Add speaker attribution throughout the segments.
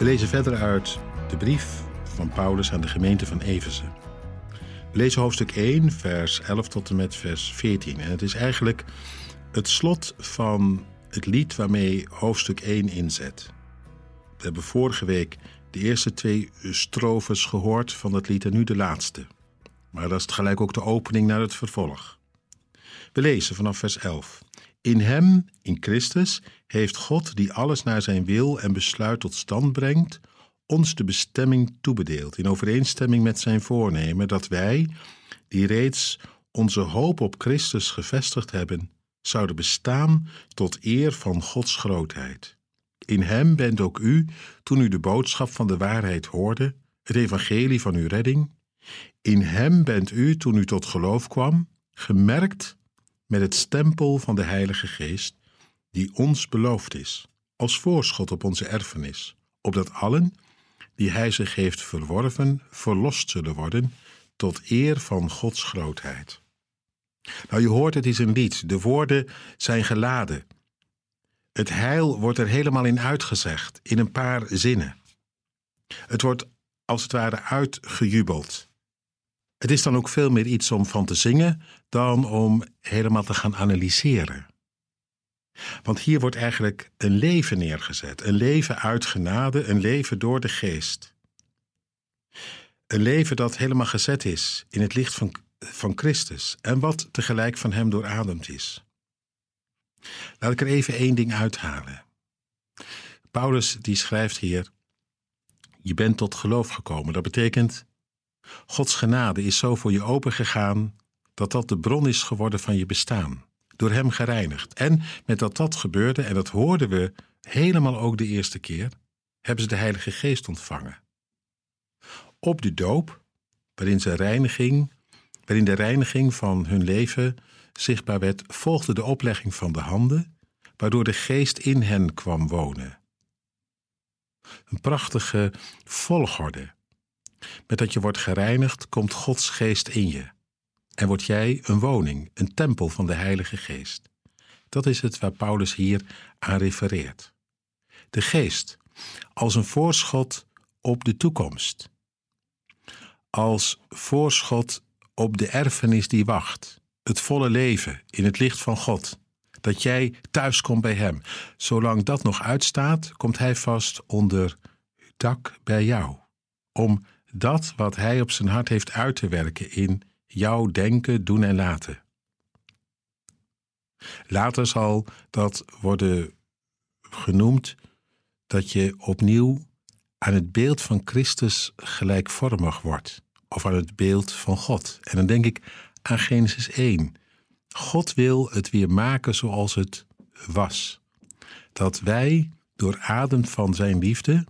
Speaker 1: We lezen verder uit de brief van Paulus aan de gemeente van Efeze. We lezen hoofdstuk 1, vers 11 tot en met vers 14. En het is eigenlijk het slot van het lied waarmee hoofdstuk 1 inzet. We hebben vorige week de eerste twee strofes gehoord van het lied en nu de laatste. Maar dat is tegelijk ook de opening naar het vervolg. We lezen vanaf vers 11. In Hem, in Christus, heeft God, die alles naar zijn wil en besluit tot stand brengt, ons de bestemming toebedeeld, in overeenstemming met zijn voornemen, dat wij, die reeds onze hoop op Christus gevestigd hebben, zouden bestaan tot eer van Gods grootheid. In Hem bent ook u, toen u de boodschap van de waarheid hoorde, het evangelie van uw redding, in Hem bent u, toen u tot geloof kwam, gemerkt met het stempel van de Heilige Geest, die ons beloofd is, als voorschot op onze erfenis, opdat allen die Hij zich heeft verworven, verlost zullen worden tot eer van Gods grootheid. Nou, je hoort, het is een lied. De woorden zijn geladen. Het heil wordt er helemaal in uitgezegd, in een paar zinnen. Het wordt als het ware uitgejubeld. Het is dan ook veel meer iets om van te zingen dan om helemaal te gaan analyseren. Want hier wordt eigenlijk een leven neergezet, een leven uit genade, een leven door de geest. Een leven dat helemaal gezet is in het licht van, van Christus en wat tegelijk van Hem doorademd is. Laat ik er even één ding uithalen. Paulus die schrijft hier, je bent tot geloof gekomen. Dat betekent, Gods genade is zo voor je opengegaan dat dat de bron is geworden van je bestaan, door Hem gereinigd. En met dat dat gebeurde, en dat hoorden we helemaal ook de eerste keer, hebben ze de Heilige Geest ontvangen. Op de doop, waarin, ze reiniging, waarin de reiniging van hun leven zichtbaar werd, volgde de oplegging van de handen, waardoor de Geest in hen kwam wonen. Een prachtige volgorde. Met dat je wordt gereinigd, komt Gods Geest in je. En word jij een woning, een tempel van de Heilige Geest. Dat is het waar Paulus hier aan refereert. De Geest als een voorschot op de toekomst. Als voorschot op de erfenis die wacht. Het volle leven in het licht van God. Dat jij thuis komt bij Hem. Zolang dat nog uitstaat, komt Hij vast onder dak bij jou. Om dat wat Hij op zijn hart heeft uit te werken in jouw denken, doen en laten. Later zal dat worden genoemd dat je opnieuw aan het beeld van Christus gelijkvormig wordt, of aan het beeld van God. En dan denk ik aan Genesis 1. God wil het weer maken zoals het was. Dat wij door adem van zijn liefde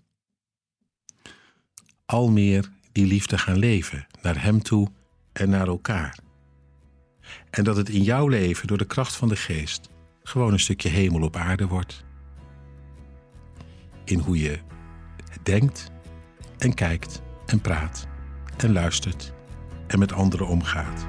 Speaker 1: al meer die liefde gaan leven naar Hem toe en naar elkaar. En dat het in jouw leven door de kracht van de geest gewoon een stukje hemel op aarde wordt. In hoe je denkt en kijkt en praat en luistert en met anderen omgaat.